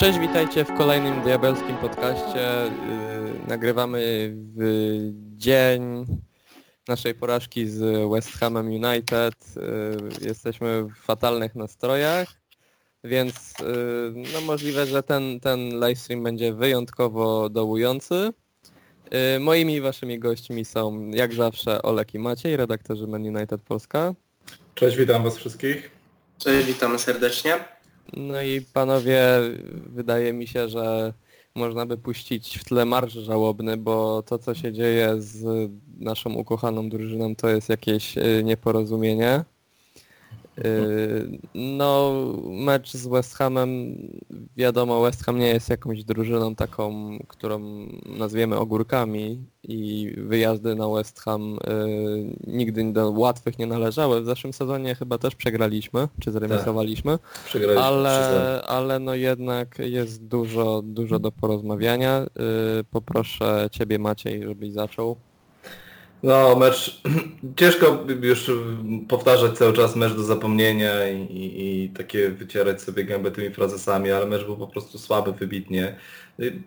Cześć, witajcie w kolejnym diabelskim podcaście. Yy, nagrywamy w dzień naszej porażki z West Hamem United. Yy, jesteśmy w fatalnych nastrojach, więc yy, no możliwe, że ten, ten livestream będzie wyjątkowo dołujący. Moimi i waszymi gośćmi są jak zawsze Olek i Maciej, redaktorzy Man United Polska. Cześć, witam was wszystkich. Cześć, witamy serdecznie. No i panowie, wydaje mi się, że można by puścić w tle marsz żałobny, bo to co się dzieje z naszą ukochaną drużyną to jest jakieś y, nieporozumienie. Y, No, mecz z West Hamem, wiadomo, West Ham nie jest jakąś drużyną taką, którą nazwiemy ogórkami i wyjazdy na West Ham y, nigdy do łatwych nie należały. W zeszłym sezonie chyba też przegraliśmy, czy zremisowaliśmy, Przegraliśmy ale, ale no jednak jest dużo, dużo do porozmawiania. Y, Poproszę Ciebie Maciej, żebyś zaczął. No, mecz... Ciężko już powtarzać cały czas mecz do zapomnienia i, i, i takie wycierać sobie gębę tymi frazesami, ale mecz był po prostu słaby, wybitnie.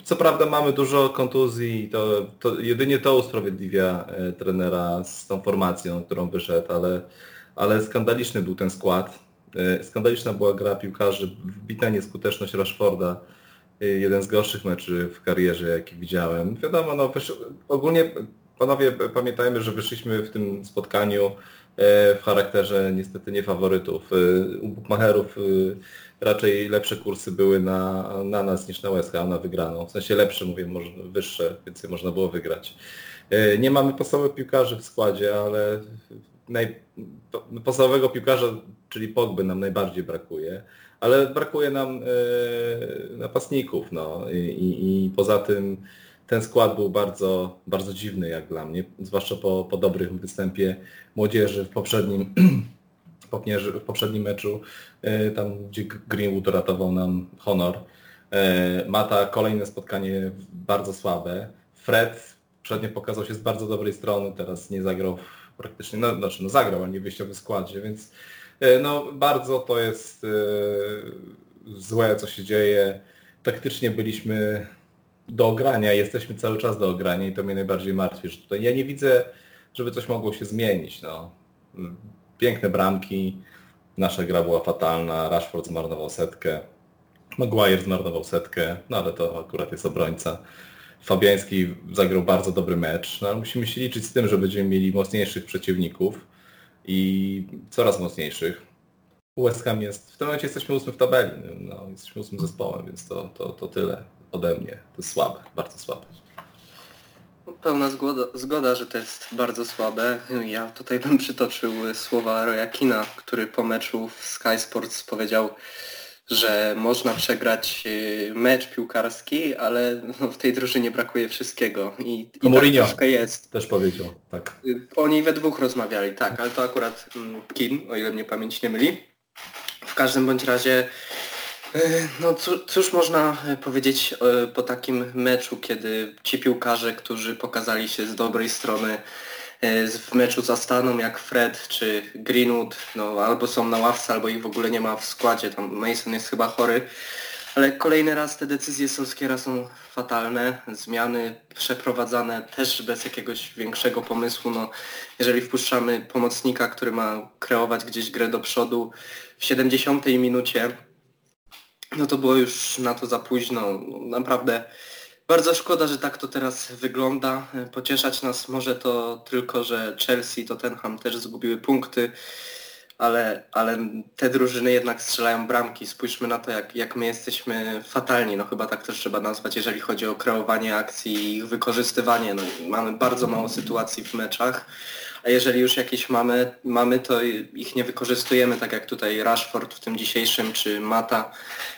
Co prawda mamy dużo kontuzji to, to jedynie to usprawiedliwia e, trenera z tą formacją, którą wyszedł, ale, ale skandaliczny był ten skład. E, Skandaliczna była gra piłkarzy, wbita nieskuteczność Rashforda. E, Jeden z gorszych meczy w karierze, jaki widziałem. Wiadomo, no, ogólnie Panowie, pamiętajmy, że wyszliśmy w tym spotkaniu e, w charakterze niestety nie faworytów. E, U bukmacherów e, raczej lepsze kursy były na, na nas niż na West Ham, na wygraną. W sensie lepsze, mówię, może wyższe, więcej można było wygrać. Nie mamy podstawowych piłkarzy w składzie, ale naj, po- podstawowego piłkarza, czyli Pogby nam najbardziej brakuje, ale brakuje nam napastników. No. I, i, I poza tym ten skład był bardzo, bardzo dziwny jak dla mnie, zwłaszcza po, po dobrym występie młodzieży w poprzednim, w poprzednim meczu, e, tam gdzie Greenwood ratował nam honor. E, Mata kolejne spotkanie bardzo słabe. Fred przednio pokazał się z bardzo dobrej strony, teraz nie zagrał praktycznie, no, znaczy no zagrał, ale nie w wyjściowym składzie, więc e, no bardzo to jest złe, co się dzieje. Taktycznie byliśmy do ogrania, jesteśmy cały czas do ogrania i to mnie najbardziej martwi, że tutaj ja nie widzę, żeby coś mogło się zmienić. No. Piękne bramki, nasza gra była fatalna, Rashford zmarnował setkę, Maguire zmarnował setkę, no ale to akurat jest obrońca. Fabiański zagrał bardzo dobry mecz, no musimy się liczyć z tym, że będziemy mieli mocniejszych przeciwników i coraz mocniejszych. West Ham jest, w tym momencie jesteśmy ósmy w tabeli, no, jesteśmy ósmym zespołem, więc to, to, to tyle ode mnie. To jest słabe, bardzo słabe. Pełna zgoda, zgoda, że to jest bardzo słabe. Ja tutaj bym przytoczył słowa Roya Kina, który po meczu w Sky Sports powiedział, że można przegrać y, mecz piłkarski, ale no, w tej drużynie brakuje wszystkiego. I, i tak Mourinho. troszkę jest. Też powiedział, tak. Y, Oni we dwóch rozmawiali, tak, ale to akurat mm, Kin, o ile mnie pamięć nie myli. W każdym bądź razie, no cóż, można y, powiedzieć y, po takim meczu, kiedy ci piłkarze, którzy pokazali się z dobrej strony w meczu za Staną, jak Fred czy Greenwood, no albo są na ławce, albo ich w ogóle nie ma w składzie, tam Mason jest chyba chory, ale kolejny raz te decyzje Solskiera są fatalne, zmiany przeprowadzane też bez jakiegoś większego pomysłu. No, jeżeli wpuszczamy pomocnika, który ma kreować gdzieś grę do przodu w 70 minucie, no to było już na to za późno. Naprawdę bardzo szkoda, że tak to teraz wygląda. Pocieszać nas może to tylko, że Chelsea i Tottenham też zgubiły punkty ale, ale te drużyny jednak strzelają bramki. Spójrzmy na to, jak, jak my jesteśmy fatalni, no chyba tak też trzeba nazwać, jeżeli chodzi o kreowanie akcji i ich wykorzystywanie. No, mamy bardzo mało sytuacji w meczach, a jeżeli już jakieś mamy, mamy, to ich nie wykorzystujemy, tak jak tutaj Rashford w tym dzisiejszym, czy Mata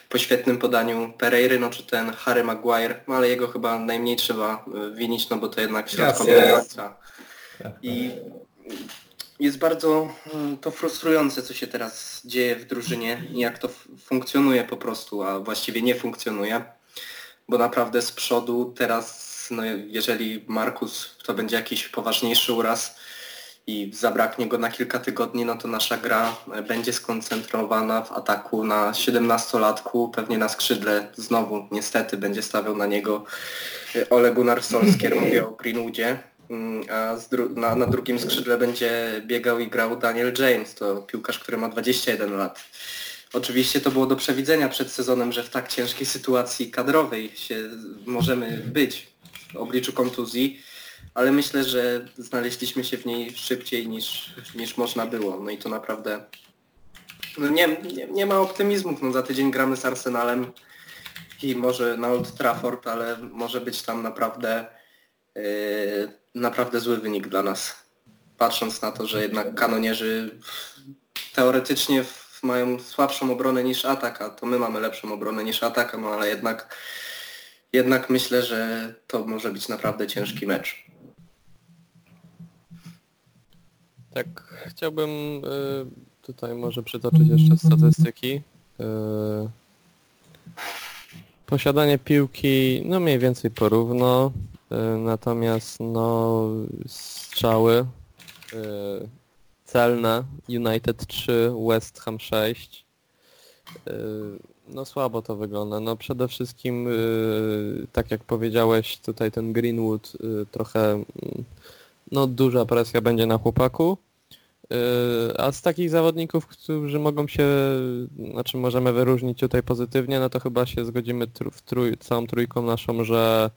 po świetnym podaniu Pereiry, no czy ten Harry Maguire, no ale jego chyba najmniej trzeba y, winić, no bo to jednak Jasne. obrońca. I jest bardzo mm, to frustrujące, co się teraz dzieje w drużynie i jak to funkcjonuje po prostu, a właściwie nie funkcjonuje. Bo naprawdę z przodu teraz, no jeżeli Markus to będzie jakiś poważniejszy uraz, i zabraknie go na kilka tygodni, no to nasza gra będzie skoncentrowana w ataku na 17-latku, pewnie na skrzydle znowu niestety będzie stawiał na niego Ole Gunnar Solskjaer, mówię o Greenwoodzie, mm, a dru na, na drugim skrzydle będzie biegał i grał Daniel James, to piłkarz, który ma 21 lat. Oczywiście to było do przewidzenia przed sezonem, że w tak ciężkiej sytuacji kadrowej się możemy być w obliczu kontuzji, ale myślę, że znaleźliśmy się w niej szybciej niż, niż można było. No i to naprawdę no nie, nie, nie ma optymizmów. No za tydzień gramy z Arsenalem i może na Old Trafford, ale może być tam naprawdę yy, naprawdę zły wynik dla nas. Patrząc na to, że jednak kanonierzy teoretycznie mają słabszą obronę niż atak, a to my mamy lepszą obronę niż atak, no ale jednak jednak myślę, że to może być naprawdę ciężki mecz. Tak, chciałbym y, tutaj może przytoczyć jeszcze statystyki. Y, posiadanie piłki, no mniej więcej porówno, y, natomiast no strzały celne United 3, West Ham 6. No słabo to wygląda. No przede wszystkim, tak jak powiedziałeś, tutaj ten Greenwood trochę no duża presja będzie na chłopaku. Yy, a z takich zawodników, którzy mogą się, znaczy możemy wyróżnić tutaj pozytywnie, no to chyba się zgodzimy w trój, całą trójką naszą, że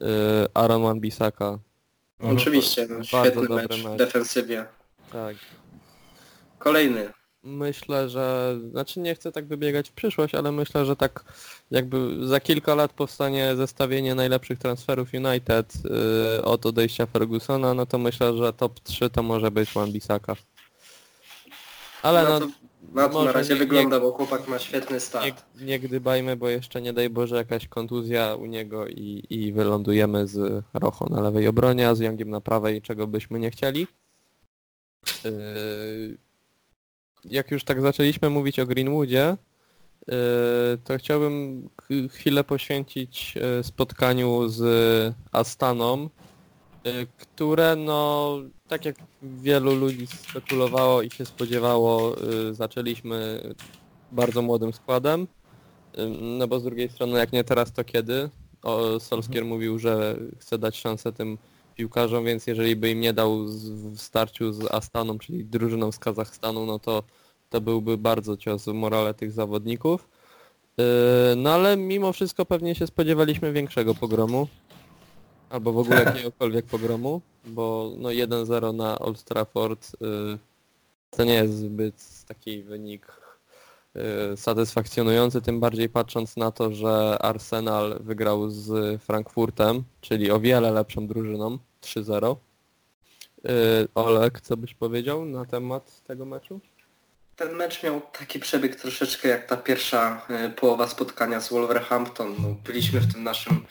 yy, Aaron Wan-Bissaka. Oczywiście, no, świetny mecz, mecz. defensywnie. Tak. Kolejny myślę, że, znaczy nie chcę tak wybiegać w przyszłość, ale myślę, że tak jakby za kilka lat powstanie zestawienie najlepszych transferów United yy, od odejścia Fergusona, no to myślę, że top 3 to może być Wan-Bissaka. Ale no, no to, na to na razie nie, wygląda, bo chłopak ma świetny start. Nie, nie gdybajmy, bo jeszcze nie daj Boże jakaś kontuzja u niego i, i wylądujemy z Rocho na lewej obronie, a z Youngiem na prawej, czego byśmy nie chcieli. Yy, jak już tak zaczęliśmy mówić o Greenwoodzie, y, to chciałbym chwilę poświęcić y, spotkaniu z Astaną, y, które no, tak jak wielu ludzi spekulowało i się spodziewało, zaczęliśmy bardzo młodym składem. No bo z drugiej strony, jak nie teraz, to kiedy? O, Solskier mhm. mówił, że chce dać szansę tym piłkarzom, więc jeżeli by im nie dał w starciu z Astaną, czyli drużyną z Kazachstanu, no to to byłby bardzo cios w morale tych zawodników. Yy, no ale mimo wszystko pewnie się spodziewaliśmy większego pogromu. Albo w ogóle jakiegokolwiek pogromu, bo no 1-0 na Old Trafford yy, to nie jest zbyt taki wynik yy, satysfakcjonujący, tym bardziej patrząc na to, że Arsenal wygrał z Frankfurtem, czyli o wiele lepszą drużyną, 3-0. Olek, co byś powiedział na temat tego meczu? ten mecz miał taki przebieg troszeczkę jak ta pierwsza połowa spotkania z Wolverhampton. No, byliśmy w tym naszym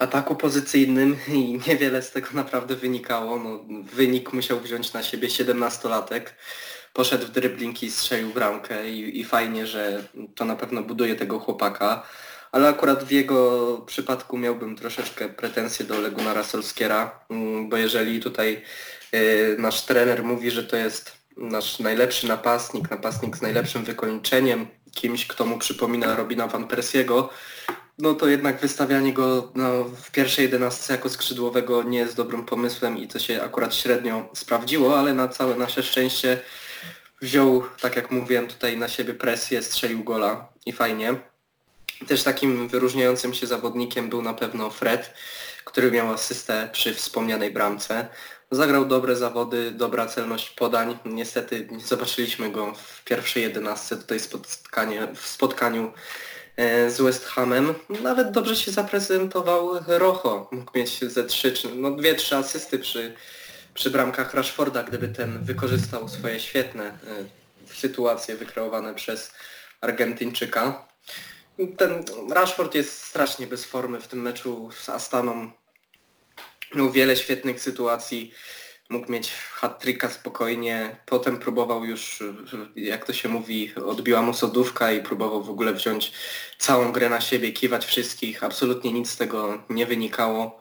ataku pozycyjnym i niewiele z tego naprawdę wynikało. No, wynik musiał wziąć na siebie 17-latek. Poszedł w dryblinki i strzelił bramkę i, i fajnie, że to na pewno buduje tego chłopaka. Ale akurat w jego przypadku miałbym troszeczkę pretensje do Legunara Solskiera, mm, bo jeżeli tutaj y, nasz trener mówi, że to jest nasz najlepszy napastnik, napastnik z najlepszym wykończeniem, kimś, kto mu przypomina Robina Van Persiego, no to jednak wystawianie go no, w pierwszej jedenastce jako skrzydłowego nie jest dobrym pomysłem i to się akurat średnio sprawdziło, ale na całe nasze szczęście wziął, tak jak mówiłem, tutaj na siebie presję, strzelił gola i fajnie. Też takim wyróżniającym się zawodnikiem był na pewno Fred, który miał asystę przy wspomnianej bramce. Zagrał dobre zawody, dobra celność podań. Niestety nie zobaczyliśmy go w pierwszej jedenastce tutaj spotkanie, w spotkaniu z West Hamem. Nawet dobrze się zaprezentował Rocho. Mógł mieć ze trzy, no dwie, trzy asysty przy, przy bramkach Rashforda, gdyby ten wykorzystał swoje świetne e, sytuacje wykreowane przez Argentyńczyka. Ten Rashford jest strasznie bez formy w tym meczu z Astaną miał wiele świetnych sytuacji, mógł mieć hat spokojnie, potem próbował już, jak to się mówi, odbiła mu sodówka i próbował w ogóle wziąć całą grę na siebie, kiwać wszystkich, absolutnie nic z tego nie wynikało.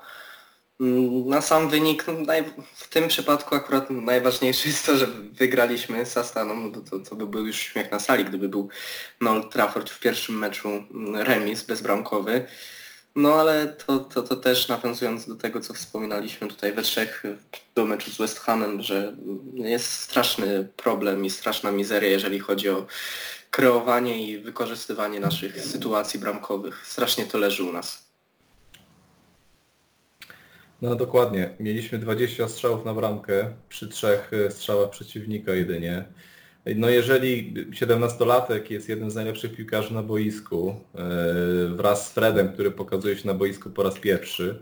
Na sam wynik, no, w tym przypadku akurat najważniejsze jest to, że wygraliśmy z Astaną, no to, to, by był już śmiech na sali, gdyby był Old Trafford w pierwszym meczu remis bezbramkowy. No ale to, to, to też nawiązując do tego, co wspominaliśmy tutaj we trzech do meczu z West Hamem, że jest straszny problem i straszna mizeria, jeżeli chodzi o kreowanie i wykorzystywanie naszych sytuacji bramkowych. Strasznie to leży u nas. No dokładnie. Mieliśmy 20 strzałów na bramkę przy trzech e, strzałach przeciwnika jedynie. No jeżeli 17-latek jest jednym z najlepszych piłkarzy na boisku, e, wraz z Fredem, który pokazuje się na boisku po raz pierwszy,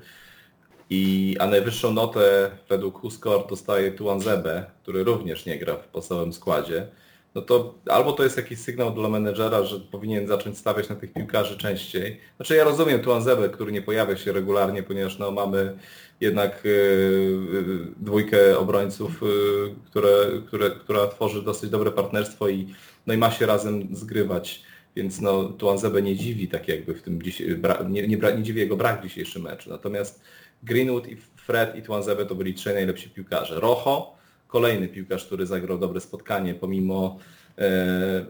i, a najwyższą notę według WhoScore dostaje Tuan Zebe, który również nie gra w podstawowym składzie, no to albo to jest jakiś sygnał dla menedżera, że powinien zacząć stawiać na tych piłkarzy częściej. Znaczy ja rozumiem Tuan Zebe, który nie pojawia się regularnie, ponieważ no, mamy jednak yy, dwójkę obrońców, yy, które, które, która tworzy dosyć dobre partnerstwo i, no i ma się razem zgrywać. Więc no, Tuan Zebe nie dziwi tak jakby w tym bra, nie, nie, nie dziwi jego brak w dzisiejszym meczu. Natomiast Greenwood i Fred i Tuan Zebe to byli trzej najlepsi piłkarze. Rojo, kolejny piłkarz, który zagrał dobre spotkanie pomimo e,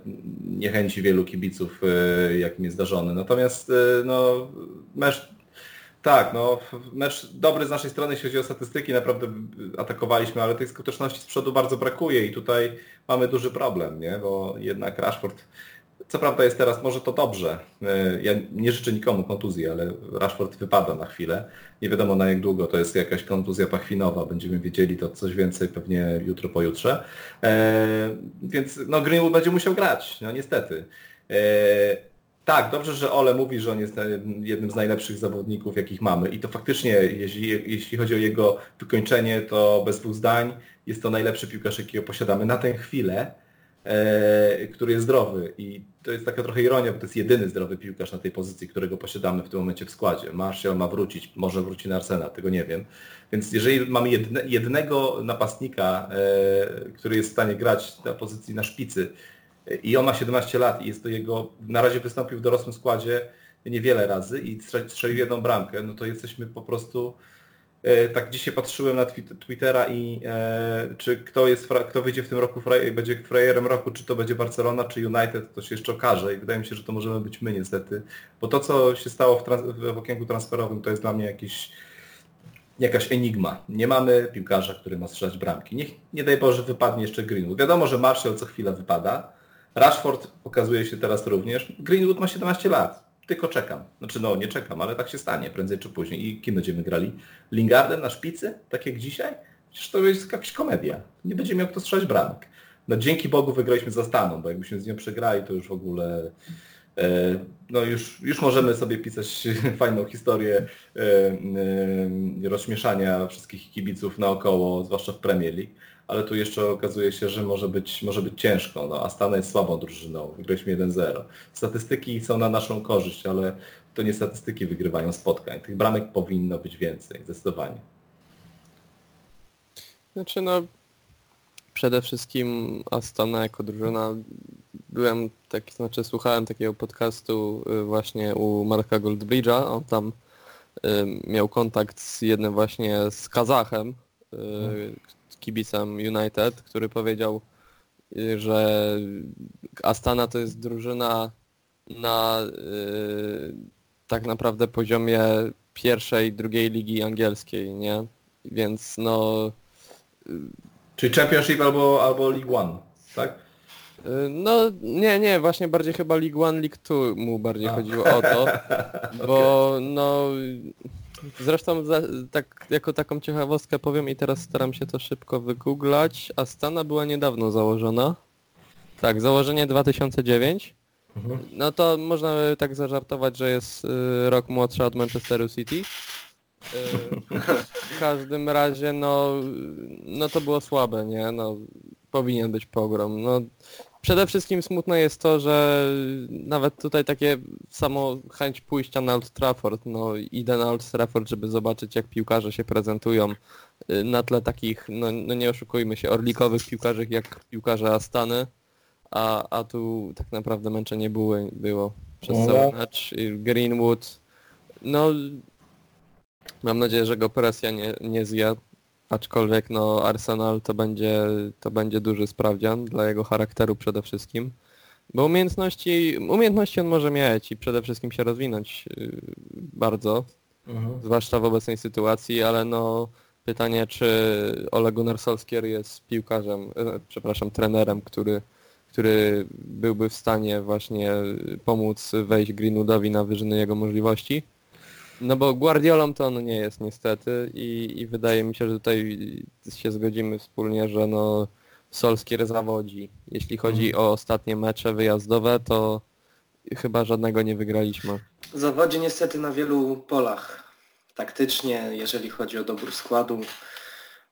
niechęci wielu kibiców, e, jakim jest zdarzony. Natomiast e, no, mecz, tak, no, mecz dobry z naszej strony, jeśli chodzi o statystyki, naprawdę atakowaliśmy, ale tej skuteczności z przodu bardzo brakuje i tutaj mamy duży problem, nie? bo jednak Rashford co prawda jest teraz, może to dobrze. E, Ja nie życzę nikomu kontuzji, ale Rashford wypada na chwilę. Nie wiadomo na jak długo, to jest jakaś kontuzja pachwinowa, będziemy wiedzieli to coś więcej pewnie jutro, pojutrze. E, więc no Greenwood będzie musiał grać, no niestety. E, tak, dobrze, że Ole mówi, że on jest jednym z najlepszych zawodników, jakich mamy. I to faktycznie, jeśli, jeśli chodzi o jego wykończenie, to bez dwóch zdań jest to najlepszy piłkarz, jakiego posiadamy na tę chwilę który jest zdrowy i to jest taka trochę ironia, bo to jest jedyny zdrowy piłkarz na tej pozycji, którego posiadamy w tym momencie w składzie. Martial ma wrócić, może wróci na Arsena, tego nie wiem. Więc jeżeli mamy jedne, jednego napastnika, e, który jest w stanie grać na pozycji na szpicy e, i on ma 17 lat i jest to jego, na razie wystąpił w dorosłym składzie niewiele razy i strzelił jedną bramkę, no to jesteśmy po prostu E, tak dzisiaj patrzyłem na twi- Twittera i e, czy kto jest, kto wyjdzie w tym roku, fraj- będzie frajerem roku, czy to będzie Barcelona, czy United, to się jeszcze okaże i wydaje mi się, że to możemy być my niestety, bo to co się stało w, trans- w okienku transferowym to jest dla mnie jakiś, jakaś enigma. Nie mamy piłkarza, który ma strzelać bramki. Niech nie daj Boże wypadnie jeszcze Greenwood. Wiadomo, że Martial co chwila wypada, Rashford pokazuje się teraz również, Greenwood ma 17 lat tylko czekam. Znaczy no nie czekam, ale tak się stanie prędzej czy później. I kim będziemy grali? Lingardem na szpicy? Tak jak dzisiaj? Przecież to jest jakaś komedia. Nie będzie miał kto strzelać bramek. No dzięki Bogu wygraliśmy za Staną, bo jakbyśmy z nią przegrali, to już w ogóle e, no już, już możemy sobie pisać fajną historię e, e, rozśmieszania wszystkich kibiców naokoło, zwłaszcza w Premier League ale tu jeszcze okazuje się, że może być, może być ciężko. No, Astana jest słabą drużyną, wygraliśmy 1-0. Statystyki są na naszą korzyść, ale to nie statystyki wygrywają spotkań. Tych bramek powinno być więcej, zdecydowanie. Znaczy no, przede wszystkim Astana jako drużyna, byłem taki, znaczy słuchałem takiego podcastu y, właśnie u Marka Goldbridge'a, on tam y, miał kontakt z jednym właśnie z Kazachem, y, kibicem United, który powiedział, y, że Astana to jest drużyna na y, tak naprawdę poziomie pierwszej, drugiej ligi angielskiej, nie? Więc no Czyli Championship albo, albo League One, tak? y, no nie, nie, właśnie bardziej chyba League One, League Two mu bardziej A. chodziło o to, bo no zresztą za, tak jako taką ciekawostkę powiem i teraz staram się to szybko wygooglać. Astana była niedawno założona. Tak, założenie 2009. Mhm. No to można tak zażartować, że jest y, rok młodszy od Manchesteru City. Y, w każdym razie no, no to było słabe, nie? No, powinien być pogrom. No, przede wszystkim smutne jest to, że nawet tutaj takie samo chęć pójścia na Old Trafford, no idę na Old Trafford, żeby zobaczyć jak piłkarze się prezentują y, na tle takich, no, no nie oszukujmy się, orlikowych piłkarzy jak piłkarze Astany, a, a tu tak naprawdę męczenie było, było przez No. cały mecz. I Greenwood, no Mam nadzieję, że go presja nie, nie zje, aczkolwiek no Arsenal to będzie, to będzie duży sprawdzian dla jego charakteru przede wszystkim. Bo umiejętności, umiejętności on może mieć i przede wszystkim się rozwinąć yy, bardzo, zwłaszcza w obecnej sytuacji, ale no pytanie, czy Ole Gunnar Solskjaer jest piłkarzem, e, przepraszam, trenerem, który, który byłby w stanie właśnie pomóc wejść Greenwoodowi na wyżyny jego możliwości. No bo Guardiolą to on nie jest niestety i, i wydaje mi się, że tutaj się zgodzimy wspólnie, że no Solskier zawodzi. Jeśli chodzi o ostatnie mecze wyjazdowe, to chyba żadnego nie wygraliśmy. Zawodzi niestety na wielu polach. Taktycznie, jeżeli chodzi o dobór składu,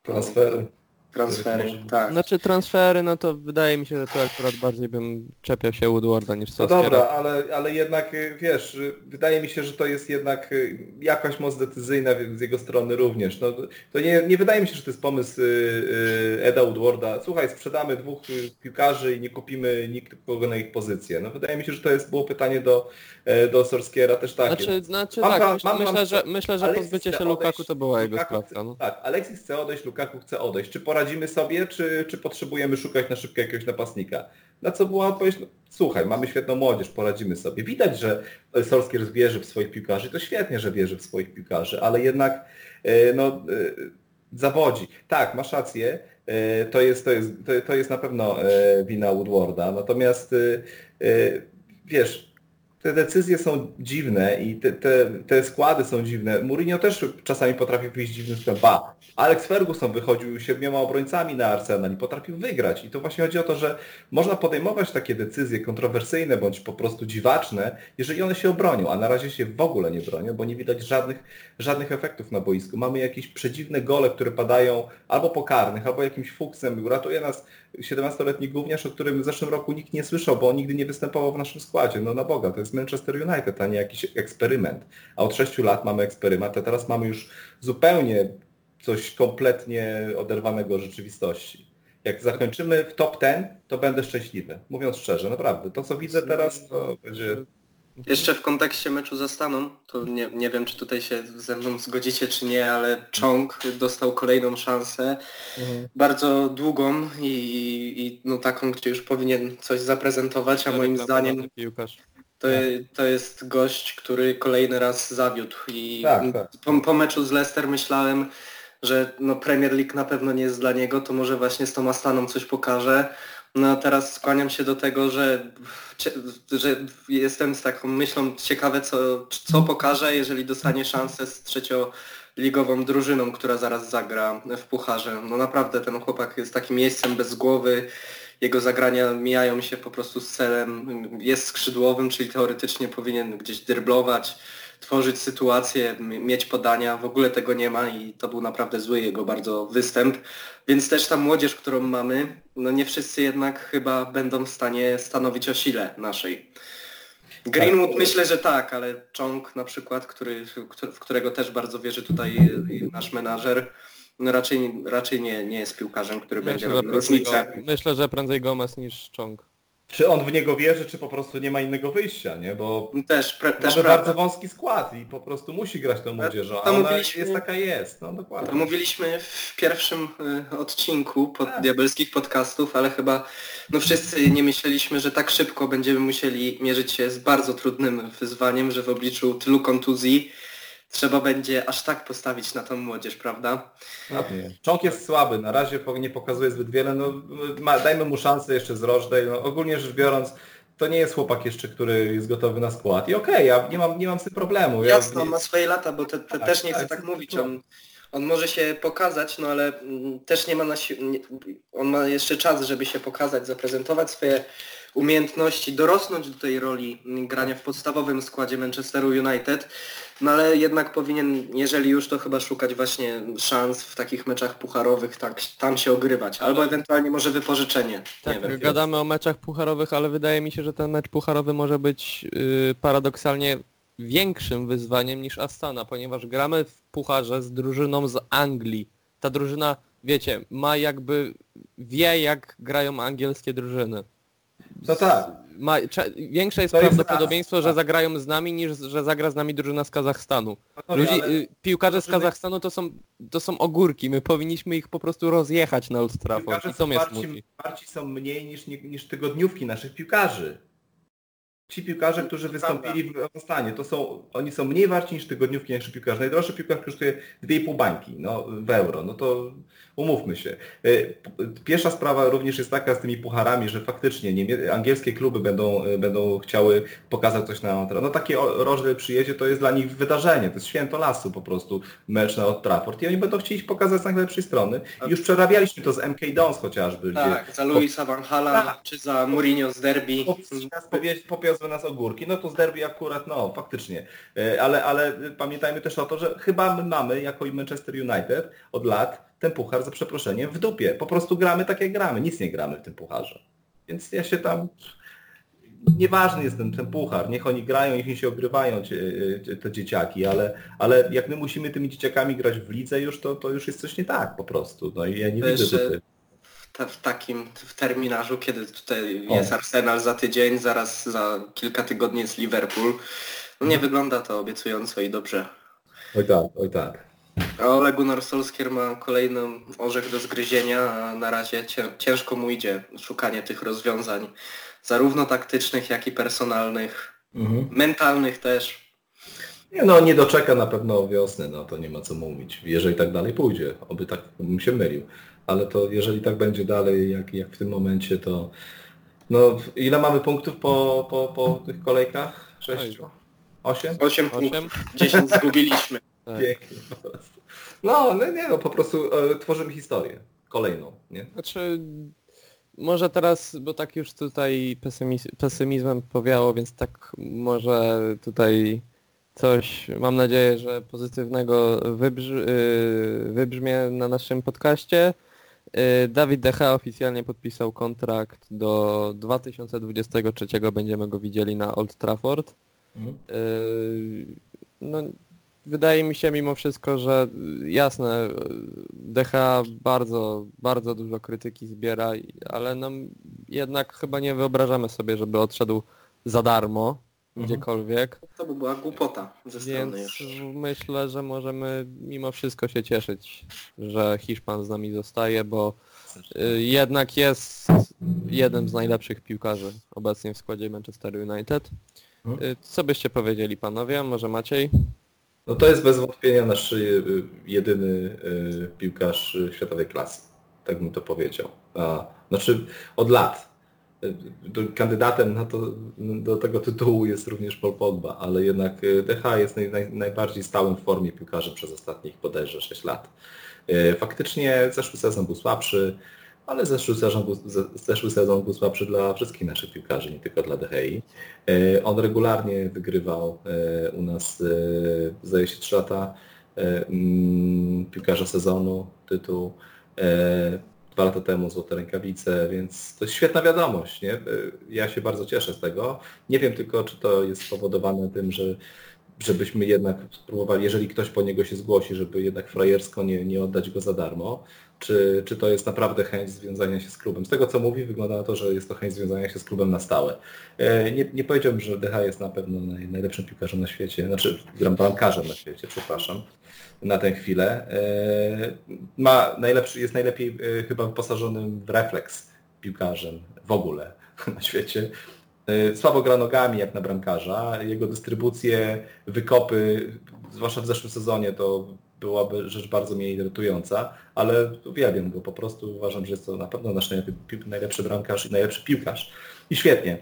Transfery. Transfery, tak. Znaczy transfery, no to wydaje mi się, że to akurat bardziej bym czepiał się Woodwarda niż No Solskiera. dobra, ale, ale jednak y, wiesz, y, wydaje mi się, że to jest jednak y, jakaś moc decyzyjna z jego strony również. No, to nie, nie wydaje mi się, że to jest pomysł Eda Woodwarda. Słuchaj, sprzedamy dwóch piłkarzy i nie kupimy nikogo na ich pozycję. No wydaje mi się, że to jest było pytanie do, e, do Sorskiera też takie. Znaczy, znaczy Mam tak, pra- myślę, mam- mam- myślę, że, myślę, że Alexis pozbycie się Lukaku odejść, to była jego Lukaku sprawka. chce- No. Tak, Alexis chce odejść, Lukaku chce odejść. Czy poradzimy sobie, czy, czy potrzebujemy szukać na szybko jakiegoś napastnika? Na co była odpowiedź, no, słuchaj, mamy świetną młodzież, poradzimy sobie. Widać, że Solskier wierzy w swoich piłkarzy, to świetnie, że wierzy w swoich piłkarzy, ale jednak e, no, e, zawodzi. Tak, masz rację, e, to jest, to jest, to, jest na pewno wina Woodwarda, natomiast wiesz, te decyzje są dziwne i te, te, te składy są dziwne. Mourinho też czasami potrafił wyjść dziwnym składem. Ba, Alex Ferguson wychodził siedmioma obrońcami na Arsenal i potrafił wygrać. I to właśnie chodzi o to, że można podejmować takie decyzje kontrowersyjne bądź po prostu dziwaczne, jeżeli one się obronią, a na razie się w ogóle nie bronią, bo nie widać żadnych, żadnych efektów na boisku. Mamy jakieś przedziwne gole, które padają albo po karnych, albo jakimś fuksem. Uratuje nas 17-letni gówniarz, o którym w zeszłym roku nikt nie słyszał, bo on nigdy nie występował w naszym składzie. No na Boga, to jest Manchester United, a nie jakiś eksperyment. A od 6 lat mamy eksperyment, a teraz mamy już zupełnie coś kompletnie oderwanego od rzeczywistości. Jak zakończymy w top 10, to będę szczęśliwy. Mówiąc szczerze, naprawdę. To co widzę teraz, to będzie... Jeszcze w kontekście meczu ze Staną, to nie, nie wiem czy tutaj się ze mną zgodzicie czy nie, ale Chong dostał kolejną szansę, bardzo długą i, i no taką, gdzie już powinien coś zaprezentować, a moim zdaniem to, to jest gość, który kolejny raz zawiódł. I Tak, tak. Po, po meczu z Leicester myślałem, że no Premier League na pewno nie jest dla niego, to może właśnie z tą Astaną coś pokaże. No teraz skłaniam się do tego, że, że jestem z taką myślą ciekawe co, co pokaże, jeżeli dostanie szansę z trzecioligową drużyną, która zaraz zagra w Pucharze. No naprawdę ten chłopak jest takim miejscem bez głowy, jego zagrania mijają się po prostu z celem, jest skrzydłowym, czyli teoretycznie powinien gdzieś dryblować, tworzyć sytuację, mieć podania, w ogóle tego nie ma i to był naprawdę zły jego bardzo występ. Więc też ta młodzież, którą mamy, no nie wszyscy jednak chyba będą w stanie stanowić o sile naszej. Greenwood Tak. myślę, że tak, ale Chong na przykład, który, któ- w którego też bardzo wierzy tutaj nasz menażer, no raczej, raczej nie, nie jest piłkarzem, który będzie Myślę, że robił różnicę. Myślę, że prędzej Gomez niż Chong. Czy on w niego wierzy, czy po prostu nie ma innego wyjścia, nie? Bo Też, też mamy bardzo wąski skład i po prostu musi grać tą młodzieżą, a to mówiliśmy- jest taka jest. No dokładnie. Mówiliśmy w pierwszym y, odcinku pod Tak. diabelskich podcastów, ale chyba no wszyscy nie myśleliśmy, że tak szybko będziemy musieli mierzyć się z bardzo trudnym wyzwaniem, że w obliczu tylu kontuzji trzeba będzie aż tak postawić na tą młodzież, prawda? Dokładnie. Czonk jest słaby, na razie nie pokazuje zbyt wiele, no ma, dajmy mu szansę jeszcze z no ogólnie rzecz biorąc, to nie jest chłopak jeszcze, który jest gotowy na skład. I okej, ja nie mam, nie mam z tym problemu. Ja, Jasno, ma swoje lata, bo te, te Tak, też nie chcę tak, tak mówić. On, on może się pokazać, no ale mm, też nie ma na si- on ma jeszcze czas, żeby się pokazać, zaprezentować swoje umiejętności, dorosnąć do tej roli mm, grania w podstawowym składzie Manchesteru United, no ale jednak powinien, jeżeli już, to chyba szukać właśnie szans w takich meczach pucharowych, tak, tam się ogrywać, albo ewentualnie może wypożyczenie. Tak, nie wiem. gadamy o meczach pucharowych, ale wydaje mi się, że ten mecz pucharowy może być yy, paradoksalnie większym wyzwaniem niż Astana, ponieważ gramy w pucharze z drużyną z Anglii. Ta drużyna, wiecie, ma jakby, wie jak grają angielskie drużyny. No tak. Ma, większe jest To prawdopodobieństwo, że zagrają z nami, niż że zagra z nami drużyna z Kazachstanu. Ludzi, ale- y, piłkarze z drużyny- Kazachstanu to są, to są ogórki, my powinniśmy ich po prostu rozjechać na Old Trafford Piłkarze i to mnie smuci. warci są mniej niż, niż tygodniówki naszych piłkarzy. Ci piłkarze, którzy wystąpili w stanie, to są, oni są mniej warci niż tygodniówki naszych piłkarzy. Najdroższy piłkarz kosztuje 2,5 bańki no, w euro. No to umówmy się. P- Pierwsza sprawa również jest taka z tymi pucharami, że faktycznie niemie- angielskie kluby będą, e, będą chciały pokazać coś na Old. No takie Rochdale przyjedzie, to jest dla nich wydarzenie, to jest święto lasu po prostu, mecz na Old Trafford i oni będą chcieli pokazać z najlepszej strony. I już przerabialiśmy to z MK Dons chociażby, gdzie Tak, za Luisa Van Hala, Tak. czy za Mourinho z derby. Teraz powie- popiozły nas ogórki, no to z derby akurat, no faktycznie. E, Ale, ale pamiętajmy też o to, że chyba my mamy, jako i Manchester United, od lat ten puchar za przeproszeniem w dupie. Po prostu gramy tak jak gramy, nic nie gramy w tym pucharze. Więc ja się tam... Nieważny jest ten, ten puchar, niech oni grają, niech oni się ogrywają cie- te dzieciaki, ale, ale jak my musimy tymi dzieciakami grać w lidze już, to, to już jest coś nie tak po prostu. No i ja nie To widzę jeszcze- tutaj. W takim w terminarzu, kiedy tutaj O. jest Arsenal za tydzień, zaraz za kilka tygodni jest Liverpool. No nie wygląda to obiecująco i dobrze. Oj tak, oj tak. A Ole Gunnar Solskjaer ma kolejny orzech do zgryzienia, a na razie cię- ciężko mu idzie szukanie tych rozwiązań, zarówno taktycznych, jak i personalnych, Mhm. mentalnych też. Nie no, nie doczeka na pewno wiosny, no to nie ma co mówić. Jeżeli tak dalej pójdzie, oby tak bym się mylił. Ale to jeżeli tak będzie dalej, jak, jak w tym momencie, to... No, ile mamy punktów po, po, po tych kolejkach? Sześć? Oj. Osiem? 8 Osiem? punktów, 10 zgubiliśmy. Tak. Pięknie po prostu. No, no nie no, po prostu e, tworzymy historię. Kolejną, nie? Znaczy, może teraz, bo tak już tutaj pesymiz pesymizmem powiało, więc tak może tutaj coś, mam nadzieję, że pozytywnego wybrzy yy, wybrzmie na naszym podcaście. Yy, Dawid Decha oficjalnie podpisał kontrakt do 2023, będziemy go widzieli na Old Trafford. Mhm. Yy, No, wydaje mi się mimo wszystko, że jasne, DH bardzo, bardzo dużo krytyki zbiera, ale no, jednak chyba nie wyobrażamy sobie, żeby odszedł za darmo. Gdziekolwiek, To by była głupota ze strony więc już. myślę, że możemy mimo wszystko się cieszyć, że Hiszpan z nami zostaje, bo yy, jednak jest jeden z najlepszych piłkarzy obecnie w składzie Manchester United. Mhm. Y, Co byście powiedzieli panowie? Może Maciej? No to jest bez wątpienia nasz y, jedyny y, piłkarz y, światowej klasy. Tak bym to powiedział. A, znaczy od lat. Y, Kandydatem na to, do tego tytułu jest również Paul Pogba, ale jednak y, DH jest naj, naj, najbardziej stałym w formie piłkarzy przez ostatnich bodajże 6 lat. Y, Faktycznie zeszły sezon był słabszy, ale zeszły sezon, był, ze- zeszły sezon był słabszy dla wszystkich naszych piłkarzy, nie tylko dla. E, On regularnie wygrywał u nas, zdaje się, 3 lata mm, piłkarza sezonu, tytuł. Dwa lata temu złote rękawice, więc to jest świetna wiadomość. Nie? Ja się bardzo cieszę z tego. Nie wiem tylko, czy to jest spowodowane tym, że żebyśmy jednak spróbowali, jeżeli ktoś po niego się zgłosi, żeby jednak frajersko nie, nie oddać go za darmo, czy, czy to jest naprawdę chęć związania się z klubem. Z tego co mówi, wygląda na to, że jest to chęć związania się z klubem na stałe. E, Nie, nie powiedziałbym, że DH jest na pewno naj, najlepszym piłkarzem na świecie, znaczy bramkarzem na świecie, przepraszam, na tę chwilę. E, Ma najlepszy, jest najlepiej e, chyba wyposażonym w refleks piłkarzem w ogóle na świecie. E, Słabo gra nogami jak na bramkarza. Jego dystrybucje, wykopy, zwłaszcza w zeszłym sezonie, to byłaby rzecz bardzo mnie irytująca, ale uwielbiam go po prostu. Uważam, że jest to na pewno nasz najlepszy, bramkarz i najlepszy piłkarz. I świetnie.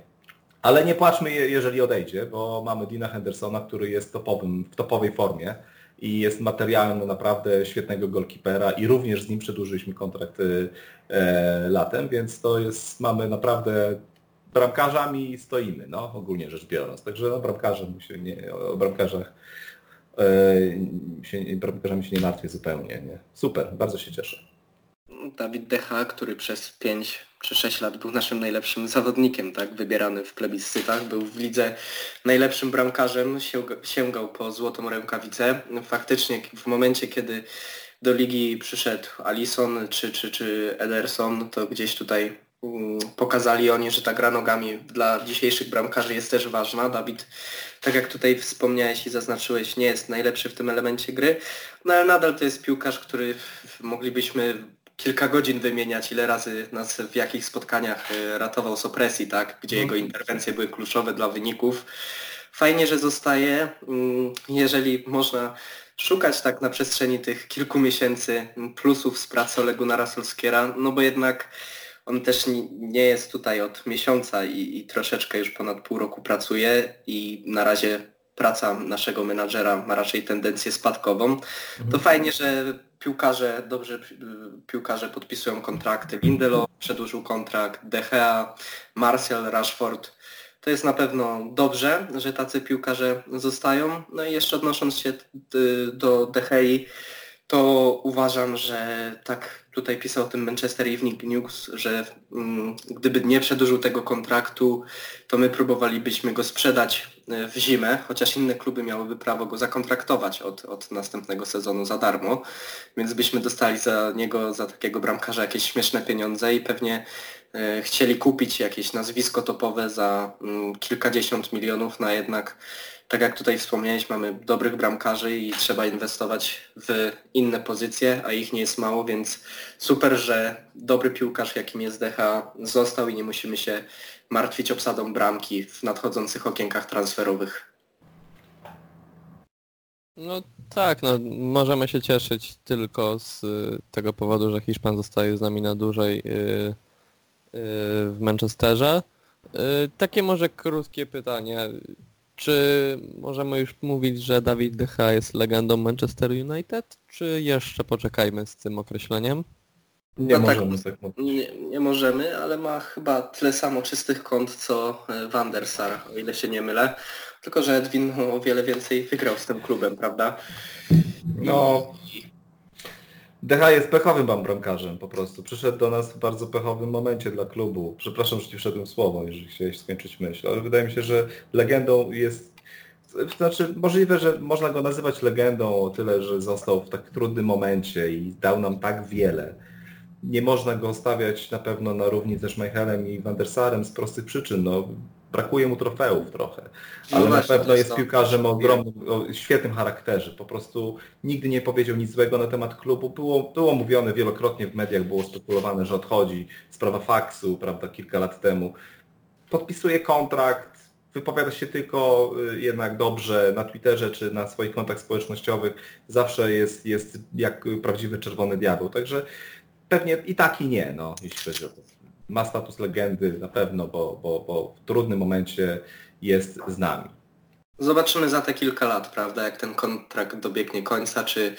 Ale nie płaczmy, je- jeżeli odejdzie, bo mamy Dina Hendersona, który jest topowym, w topowej formie i jest materiałem na naprawdę świetnego golkipera i również z nim przedłużyliśmy kontrakt y, e, latem, więc to jest, mamy naprawdę bramkarzami stoimy, no ogólnie rzecz biorąc. Także no, bramkarzem się nie, o bramkarzach e, się, bramkarzami się nie martwię zupełnie. Nie? Super, bardzo się cieszę. Dawid Decha, który przez 5 czy 6 lat był naszym najlepszym zawodnikiem, tak, wybierany w plebiscytach, był w lidze najlepszym bramkarzem, sięga- sięgał po złotą rękawicę. Faktycznie w momencie, kiedy do ligi przyszedł Alisson czy, czy, czy Ederson, to gdzieś tutaj mm, pokazali oni, że ta gra nogami dla dzisiejszych bramkarzy jest też ważna. Dawid, tak jak tutaj wspomniałeś i zaznaczyłeś, nie jest najlepszy w tym elemencie gry, no ale nadal to jest piłkarz, który moglibyśmy kilka godzin wymieniać, ile razy nas w jakich spotkaniach y, ratował z opresji, tak? gdzie jego interwencje były kluczowe dla wyników. Fajnie, że zostaje. Mm, Jeżeli można szukać tak na przestrzeni tych kilku miesięcy plusów z pracy Oleguna Solskiera, no bo jednak on też ni- nie jest tutaj od miesiąca i, i troszeczkę już ponad pół roku pracuje i na razie praca naszego menadżera ma raczej tendencję spadkową. To fajnie, że piłkarze, dobrze pi- piłkarze podpisują kontrakty. Lindelof przedłużył kontrakt, De Gea, Martial, Rashford. To jest na pewno dobrze, że tacy piłkarze zostają. No i jeszcze odnosząc się y, do De to uważam, że tak tutaj pisał o tym Manchester Evening News, że mm, gdyby nie przedłużył tego kontraktu, to my próbowalibyśmy go sprzedać y, w zimę, chociaż inne kluby miałyby prawo go zakontraktować od, od następnego sezonu za darmo, więc byśmy dostali za niego, za takiego bramkarza jakieś śmieszne pieniądze i pewnie y, chcieli kupić jakieś nazwisko topowe za mm, kilkadziesiąt milionów, na jednak tak jak tutaj wspomniałeś, mamy dobrych bramkarzy i trzeba inwestować w inne pozycje, a ich nie jest mało, więc super, że dobry piłkarz, jakim jest Decha, został i nie musimy się martwić obsadą bramki w nadchodzących okienkach transferowych. No tak, no możemy się cieszyć tylko z y, tego powodu, że Hiszpan zostaje z nami na dłużej y, y, w Manchesterze. Takie może krótkie pytanie. Czy możemy już mówić, że Dawid De Gea jest legendą Manchester United, czy jeszcze poczekajmy z tym określeniem? Nie No tak. możemy tak. Nie, nie możemy, ale ma chyba tyle samo czystych kont co e, Van der Sar, o ile się nie mylę. Tylko, że Edwin o wiele więcej wygrał z tym klubem, prawda? No, Decha jest pechowym bramkarzem po prostu. Przyszedł do nas w bardzo pechowym momencie dla klubu. Przepraszam, że ci wszedłem słowo, jeżeli chciałeś skończyć myśl, ale wydaje mi się, że legendą jest... Znaczy, możliwe, że można go nazywać legendą o tyle, że został w tak trudnym momencie i dał nam tak wiele. Nie można go stawiać na pewno na równi ze Schmeichelem i Van der Sarem z prostych przyczyn. No, brakuje mu trofeów trochę. No Ale na właśnie, pewno jest to. piłkarzem o ogromnym, o świetnym charakterze. Po prostu nigdy nie powiedział nic złego na temat klubu. Było, było mówione wielokrotnie w mediach, było spekulowane, że odchodzi. Sprawa faksu, prawda, kilka lat temu. Podpisuje kontrakt, wypowiada się tylko y, jednak dobrze na Twitterze czy na swoich kontach społecznościowych. Zawsze jest, jest jak prawdziwy czerwony diabeł. Także pewnie i tak i nie, no, jeśli chodzi o to. Ma status legendy na pewno, bo, bo, bo w trudnym momencie jest z nami. Zobaczymy za te kilka lat, prawda, jak ten kontrakt dobiegnie końca, czy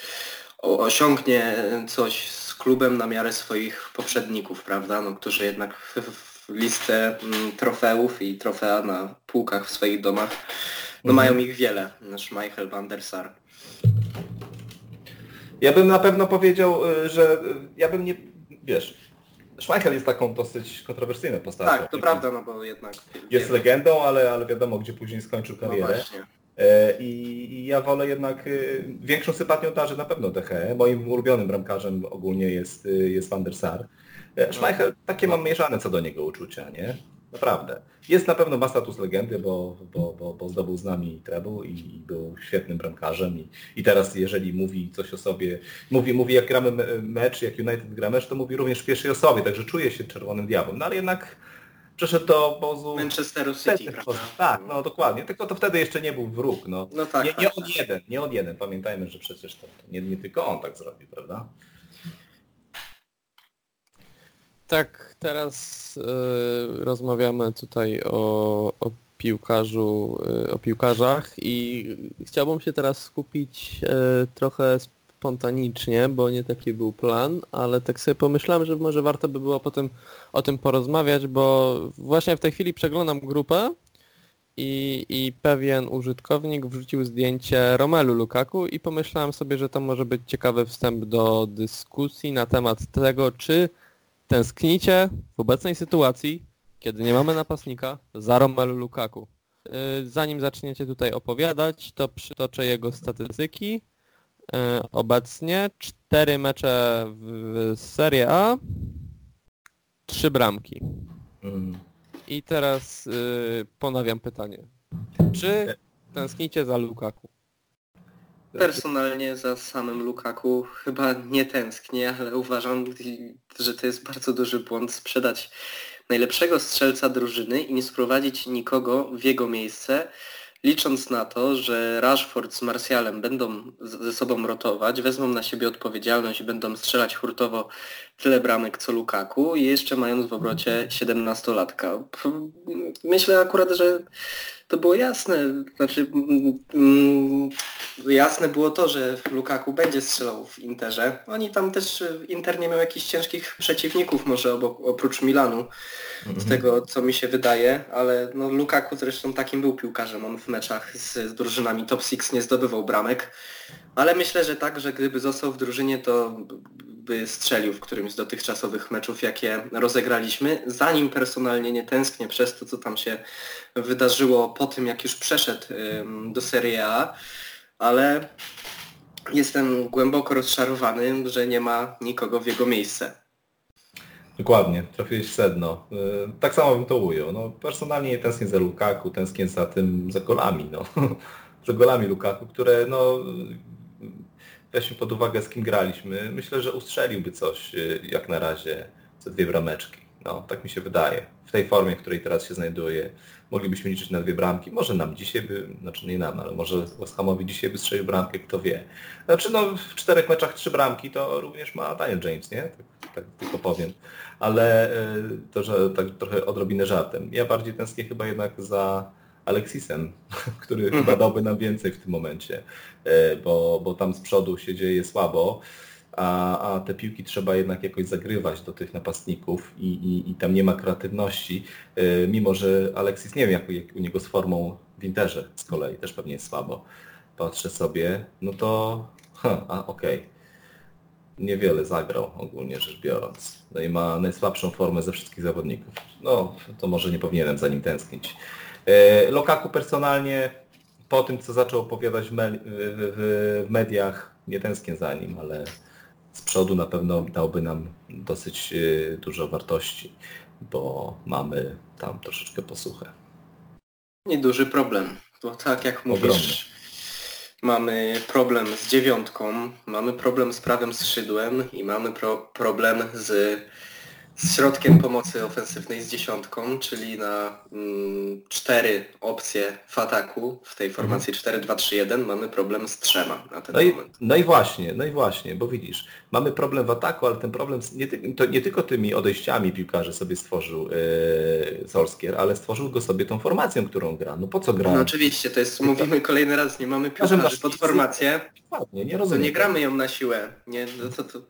osiągnie coś z klubem na miarę swoich poprzedników, prawda, no, którzy jednak w, w listę mm, trofeów i trofea na półkach w swoich domach, no Mhm. mają ich wiele, Schmeichel, Van der Sar. Ja bym na pewno powiedział, y, że y, ja bym nie, wiesz, Schmeichel jest taką dosyć kontrowersyjną postacią. Tak, to prawda, no bo jednak... Jest legendą, ale, ale wiadomo, gdzie później skończył No karierę. właśnie. E, I, I ja wolę jednak y, większą sympatią darzę na pewno Deche. Moim ulubionym bramkarzem ogólnie jest, jest Van der Sar. E, Schmeichel, takie mam mieszane co do niego uczucia, nie? Naprawdę. Jest na pewno ma status legendy, bo, bo, bo, bo zdobył z nami treble i, i był świetnym bramkarzem. I, I teraz jeżeli mówi coś o sobie, mówi, mówi jak gramy me- mecz, jak United gra mecz, to mówi również w pierwszej osobie, także czuje się czerwonym diabłem. No ale jednak przeszedł do obozu Manchesteru City, prawda? tak, no dokładnie. Tylko to wtedy jeszcze nie był wróg. No, No tak, nie, tak, nie tak. on jeden, nie on jeden. Pamiętajmy, że przecież to, to nie, nie tylko on tak zrobił, prawda? Tak, teraz y, rozmawiamy tutaj o, o piłkarzu, y, o piłkarzach i chciałbym się teraz skupić y, trochę spontanicznie, bo nie taki był plan, ale tak sobie pomyślałem, że może warto by było potem o tym porozmawiać, bo właśnie w tej chwili przeglądam grupę i, i pewien użytkownik wrzucił zdjęcie Romelu Lukaku i pomyślałem sobie, że to może być ciekawy wstęp do dyskusji na temat tego, czy tęsknicie w obecnej sytuacji, kiedy nie mamy napastnika, za Romelu Lukaku. Yy, Zanim zaczniecie tutaj opowiadać, to przytoczę jego statystyki. Yy, Obecnie cztery mecze w Serie A, trzy bramki. Mm. I teraz y, ponawiam pytanie. Czy tęsknicie za Lukaku? Personalnie za samym Lukaku chyba nie tęsknię, ale uważam, że to jest bardzo duży błąd sprzedać najlepszego strzelca drużyny i nie sprowadzić nikogo w jego miejsce, licząc na to, że Rashford z Martialem będą ze sobą rotować, wezmą na siebie odpowiedzialność i będą strzelać hurtowo tyle bramek co Lukaku i jeszcze mając w obrocie 17-latka. Myślę akurat, że to było jasne. Znaczy, mm, jasne było to, że Lukaku będzie strzelał w Interze. Oni tam też, Inter nie miał jakichś ciężkich przeciwników może obok, oprócz Milanu, z tego co mi się wydaje, ale no Lukaku zresztą takim był piłkarzem. On w meczach z, z drużynami top 6 nie zdobywał bramek, ale myślę, że tak, że gdyby został w drużynie, to by strzelił w którymś z dotychczasowych meczów, jakie rozegraliśmy. Zanim personalnie nie tęsknię przez to, co tam się wydarzyło po tym, jak już przeszedł do Serie A, ale jestem głęboko rozczarowany, że nie ma nikogo w jego miejsce. Dokładnie, trafiłeś w sedno. Y, Tak samo bym to ujął. No, personalnie nie tęsknię za Lukaku, tęsknię za tym, za golami, no. za golami Lukaku, które no weźmy pod uwagę z kim graliśmy. Myślę, że ustrzeliłby coś y, jak na razie ze dwie brameczki. No, tak mi się wydaje. W tej formie, w której teraz się znajduje, moglibyśmy liczyć na dwie bramki. Może nam dzisiaj by, znaczy nie nam, ale może West Hamowi dzisiaj by strzelił bramkę, kto wie. Znaczy no w czterech meczach trzy bramki to również ma Daniel James, nie? Tak, tak tylko powiem. Ale y, to, że tak trochę odrobinę żartem. Ja bardziej tęsknię chyba jednak za Alexisem, który chyba dałby nam więcej w tym momencie, y, bo, bo tam z przodu się dzieje słabo a, a te piłki trzeba jednak jakoś zagrywać do tych napastników i, i, i tam nie ma kreatywności, yy, mimo że Alexis, nie wiem jak, jak u niego z formą w Interze z kolei, też pewnie jest słabo. Patrzę sobie, no to, ha, a okej. Okay. Niewiele zagrał ogólnie rzecz biorąc. No i ma najsłabszą formę ze wszystkich zawodników. No, to może nie powinienem za nim tęsknić. Yy, Lokaku personalnie po tym, co zaczął opowiadać w mediach, nie tęsknię za nim, ale z przodu na pewno dałby nam dosyć y, dużo wartości, bo mamy tam troszeczkę posłuchę. Nieduży problem, bo tak jak mówisz, Ogromny. mamy problem z dziewiątką, mamy problem z prawym skrzydłem i mamy pro problem z z środkiem pomocy ofensywnej z dziesiątką, czyli na mm, cztery opcje w ataku w tej formacji 4-2-3-1 mhm. mamy problem z trzema na ten no moment. I, no i właśnie, no i właśnie, bo widzisz, mamy problem w ataku, ale ten problem nie, to nie tylko tymi odejściami piłkarzy sobie stworzył yy, Solskier, ale stworzył go sobie tą formacją, którą gra. No po co gra? No oczywiście, to jest, mówimy kolejny raz, nie mamy piłkarzy pod formację. Nie, nie rozumiem. To nie gramy ją na siłę. Nie, no to, to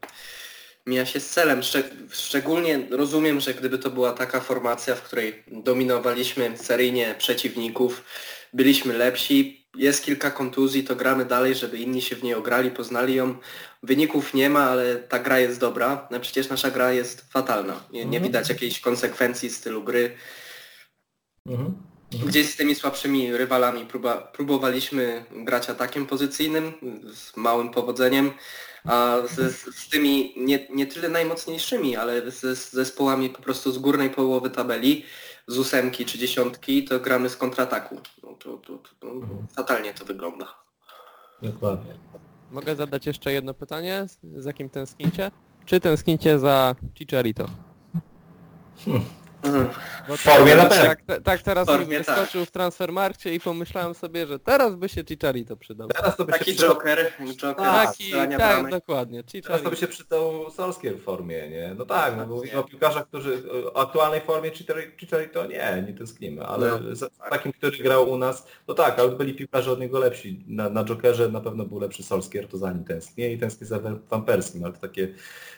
mija się z celem. Szczególnie rozumiem, że gdyby to była taka formacja, w której dominowaliśmy seryjnie przeciwników, byliśmy lepsi, jest kilka kontuzji, to gramy dalej, żeby inni się w niej ograli, poznali ją. Wyników nie ma, ale ta gra jest dobra. No przecież nasza gra jest fatalna. Nie, nie mhm. widać jakiejś konsekwencji stylu gry. Mhm. Mhm. Gdzieś z tymi słabszymi rywalami próba, próbowaliśmy grać atakiem pozycyjnym z małym powodzeniem a z, z tymi nie, nie tyle najmocniejszymi, ale z, z zespołami po prostu z górnej połowy tabeli, z ósemki czy dziesiątki, to gramy z kontrataku. No, to, to, to, to mhm. fatalnie to wygląda. Dokładnie. Mogę zadać jeszcze jedno pytanie, z jakim tęsknicie? Czy tęsknicie za Chicharito? Hmm. W formie na pewno. Tak, tak teraz mi wyskoczył tak. w Transfermarkcie i pomyślałem sobie, że teraz by się Chicharito przydał. Teraz to by Taki się przydał... Joker, Joker Taki, tak, dokładnie. Chicharito. Teraz to by się przydał Solskier w formie, nie? No tak, no bo mówimy o piłkarzach, którzy o aktualnej formie Chicharito nie, nie tęsknimy, ale no, za tak. takim, który grał u nas, no tak, ale byli piłkarze od niego lepsi. Na, na Jokerze na pewno był lepszy Solskier, to za nim tęsknię i tęsknię za Van Perskim, ale to takie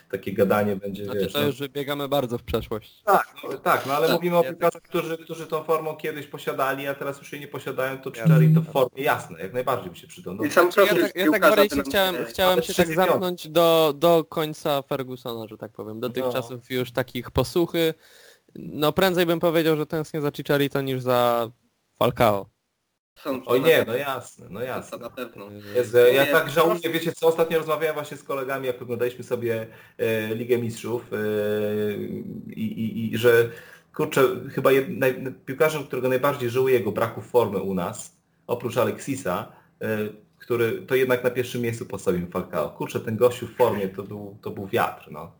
takie gadanie będzie, znaczy, wiesz... To no. już wybiegamy bardzo w przeszłość. Tak, no, tak, no ale tak, mówimy o piłkarzach, którzy, którzy tą formą kiedyś posiadali, a teraz już jej nie posiadają, to Czczeri to w formie jasne, jak najbardziej by się przydał. No, I sam ja, tak, ja tak bardziej się chciałem, chciałem się tak zamknąć do, do końca Fergusona, że tak powiem, do tych no. czasów już takich posłuchy. No prędzej bym powiedział, że tęsknię za Chicharito niż za Falcao. Są- Oj nie, no jasne, no jasne. na pewno. Jezu, ja Nie, tak żałuję, wiecie co, ostatnio rozmawiałem właśnie z kolegami, jak oglądaliśmy sobie e, Ligę Mistrzów e, i, i, i że kurczę, chyba jed, naj, piłkarzem, którego najbardziej żałuję jego braku formy u nas, oprócz Aleksisa, e, który to jednak na pierwszym miejscu postawił Falcao. Kurczę, ten gościu w formie to był, to był wiatr, no.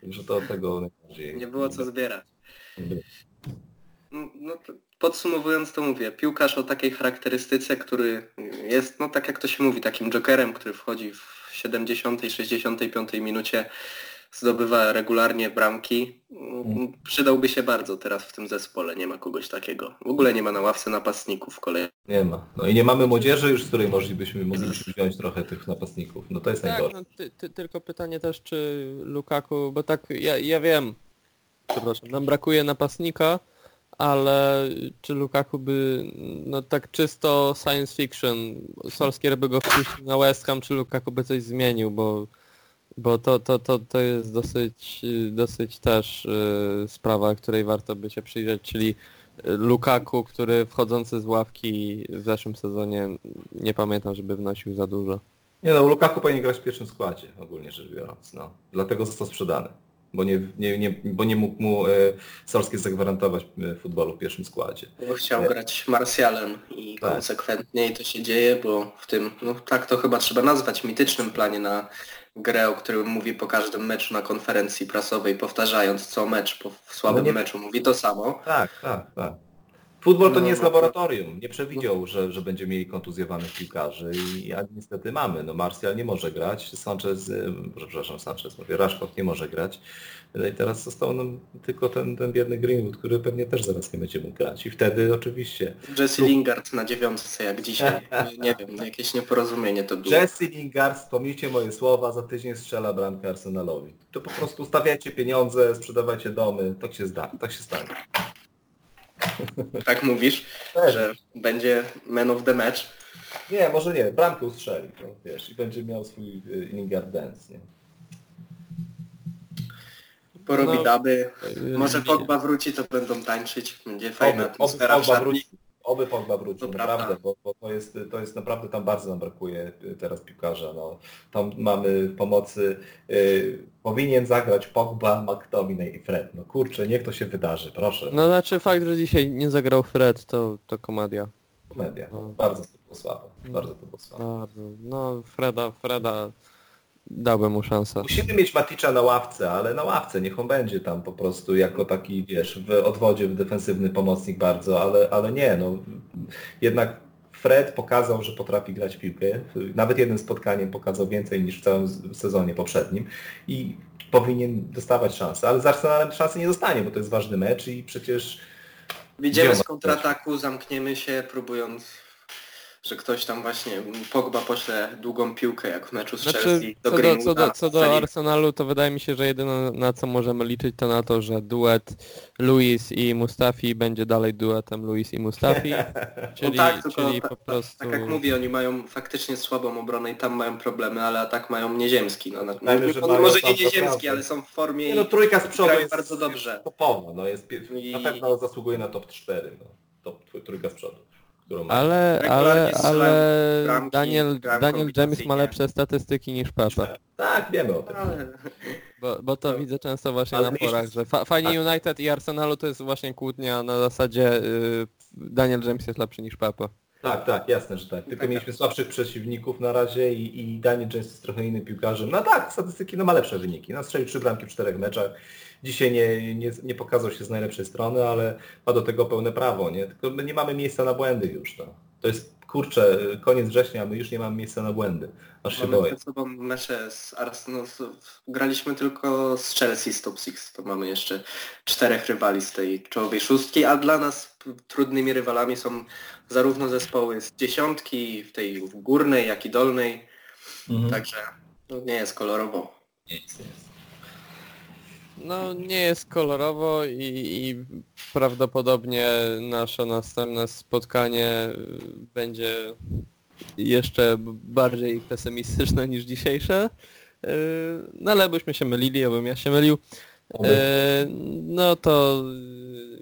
Także to tego najbardziej... Nie było co zbierać. No, to podsumowując to mówię, piłkarz o takiej charakterystyce, który jest, no tak jak to się mówi, takim jokerem, który wchodzi w 70, 65 minucie, zdobywa regularnie bramki, mm, przydałby się bardzo teraz w tym zespole, nie ma kogoś takiego. W ogóle nie ma na ławce napastników kolei. Nie ma. No i nie mamy młodzieży już, z której moglibyśmy, moglibyśmy wziąć trochę tych napastników. No to jest Tak, najgorsze. no, ty, ty, tylko pytanie też, czy Lukaku, bo tak, ja, ja wiem, przepraszam, nam brakuje napastnika, ale czy Lukaku by, no tak czysto science fiction, Solskier by go wpuścił na West Ham, czy Lukaku by coś zmienił, bo, bo to, to, to, to jest dosyć, dosyć też y, sprawa, której warto by się przyjrzeć, czyli y, Lukaku, który wchodzący z ławki w zeszłym sezonie, nie pamiętam, żeby wnosił za dużo. Nie no, Lukaku powinien grać w pierwszym składzie, ogólnie rzecz biorąc. No. Dlatego został sprzedany. Bo nie, nie, nie, bo nie mógł mu e, Solskjaer zagwarantować e, futbolu w pierwszym składzie. Bo chciał grać Marsjalem i Tak. konsekwentnie i to się dzieje, bo w tym, no tak to chyba trzeba nazwać, mitycznym planie na grę, o którym mówi po każdym meczu na konferencji prasowej, powtarzając co mecz po słabym No meczu mówi to samo. Tak, tak, tak. Futbol to No, nie jest no. laboratorium. Nie przewidział, że, że będzie mieli kontuzjowanych piłkarzy i a niestety mamy. No Martial nie może grać, Sanchez, e, przepraszam, Sanchez, mówię, Rashford nie może grać. No i teraz został nam tylko ten, ten biedny Greenwood, który pewnie też zaraz nie będzie mógł grać. I wtedy oczywiście Jesse Lingard na dziewiątce jak dzisiaj. Nie wiem, jakieś nieporozumienie to było. Jesse Lingard, wspomnijcie moje słowa, za tydzień strzela bramkę Arsenalowi. To po prostu stawiajcie pieniądze, sprzedawajcie domy, tak się zda, tak się stanie. Tak mówisz, że będzie man of the match. Nie, może nie, bramkę ustrzeli, no, wiesz, i będzie miał swój Lingard dance, nie? Porobi No, daby. y, Może Pogba wróci, to będą tańczyć. Będzie fajna Oby, atmosfera w Pogba szatni. wróci, oby Pogba wrócił, To naprawdę, bo, bo to, jest, to jest naprawdę, tam bardzo nam brakuje y, teraz piłkarza, no. Tam mamy pomocy, y, powinien zagrać Pogba, McTominay i Fred, no kurczę, niech to się wydarzy, proszę. No znaczy fakt, że dzisiaj nie zagrał Fred, to, to komedia. Komedia, No. bardzo to było słabe, bardzo to było słabe. Bardzo. No Freda, Freda dałbym mu szansę. Musimy mieć Maticza na ławce, ale na ławce, niech on będzie tam po prostu jako taki, wiesz, w odwodzie, w defensywny pomocnik bardzo, ale, ale nie, no jednak Fred pokazał, że potrafi grać w piłkę. Nawet jednym spotkaniem pokazał więcej niż w całym sezonie poprzednim i powinien dostawać szansę, ale z Arsenalem szansy nie dostanie, bo to jest ważny mecz i przecież Wyjdziemy z kontrataku, zamkniemy się, próbując, że ktoś tam właśnie, Pogba pośle długą piłkę, jak w meczu z Znaczy, Chelsea, do co do, co do, co do. Arsenalu, to wydaje mi się, że jedyne na co możemy liczyć to na to, że duet Luis i Mustafi będzie dalej duetem Luis i Mustafi, czyli, no tak, tylko czyli ta- po ta- prostu... tak jak mówię, oni mają faktycznie słabą obronę i tam mają problemy, ale atak mają nieziemski. No, na, Dajmy, że no, mają może nie nieziemski, ale są w formie nie, no i trójka z przodu jest bardzo dobrze. topowa, no jest, I- na pewno zasługuje na top 4, no. top trójka z przodu, którą ma. Ale, Regularnie ale, ale bramki, Daniel, Daniel James ma kombinacyjnie. lepsze statystyki niż Pepe. Tak, wiemy o tym. Bo, bo to No. widzę często właśnie Ale na forach, że fa fani United i Arsenalu to jest właśnie kłótnia na zasadzie y, Daniel James jest lepszy niż Pepe. Tak, tak, jasne, że tak. Tylko Tak, mieliśmy słabszych przeciwników na razie i, i Daniel James jest trochę innym piłkarzem. No tak, statystyki no ma lepsze wyniki. No strzelił trzy bramki w czterech meczach. Dzisiaj nie, nie, nie pokazał się z najlepszej strony, ale ma do tego pełne prawo, nie? Tylko my nie mamy miejsca na błędy już. No. To jest, kurczę, koniec września, a my już nie mamy miejsca na błędy. Aż się Mamy boję. przed sobą mecze z Arsenal. z- Graliśmy tylko z Chelsea z Top Six. To mamy jeszcze czterech rywali z tej czołowej szóstki, a dla nas trudnymi rywalami są zarówno zespoły z dziesiątki, w tej górnej, jak i dolnej. Mhm. Także no, nie jest kolorowo. Nic nie jest. No nie jest kolorowo i, i prawdopodobnie nasze następne spotkanie będzie jeszcze bardziej pesymistyczne niż dzisiejsze. Y, No ale byśmy się mylili, abym ja się mylił. E, no to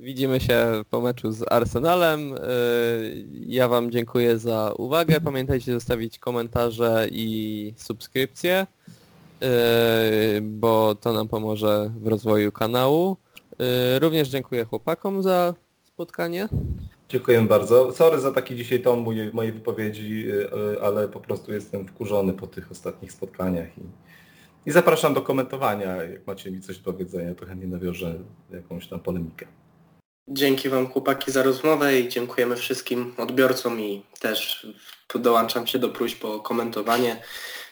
widzimy się po meczu z Arsenalem. E, Ja Wam dziękuję za uwagę. Pamiętajcie zostawić komentarze i subskrypcje, e, bo to nam pomoże w rozwoju kanału. E, Również dziękuję chłopakom za spotkanie. Dziękuję bardzo. Sorry za taki dzisiaj ton mojej, wypowiedzi, y, y, ale po prostu jestem wkurzony po tych ostatnich spotkaniach i, i zapraszam do komentowania. Jak macie mi coś do powiedzenia, to chętnie nawiążę jakąś tam polemikę. Dzięki Wam chłopaki za rozmowę i dziękujemy wszystkim odbiorcom i też dołączam się do próśb o komentowanie.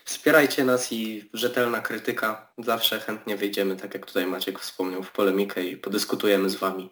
Wspierajcie nas i rzetelna krytyka. Zawsze chętnie wyjdziemy, tak jak tutaj Maciek wspomniał, w polemikę i podyskutujemy z Wami.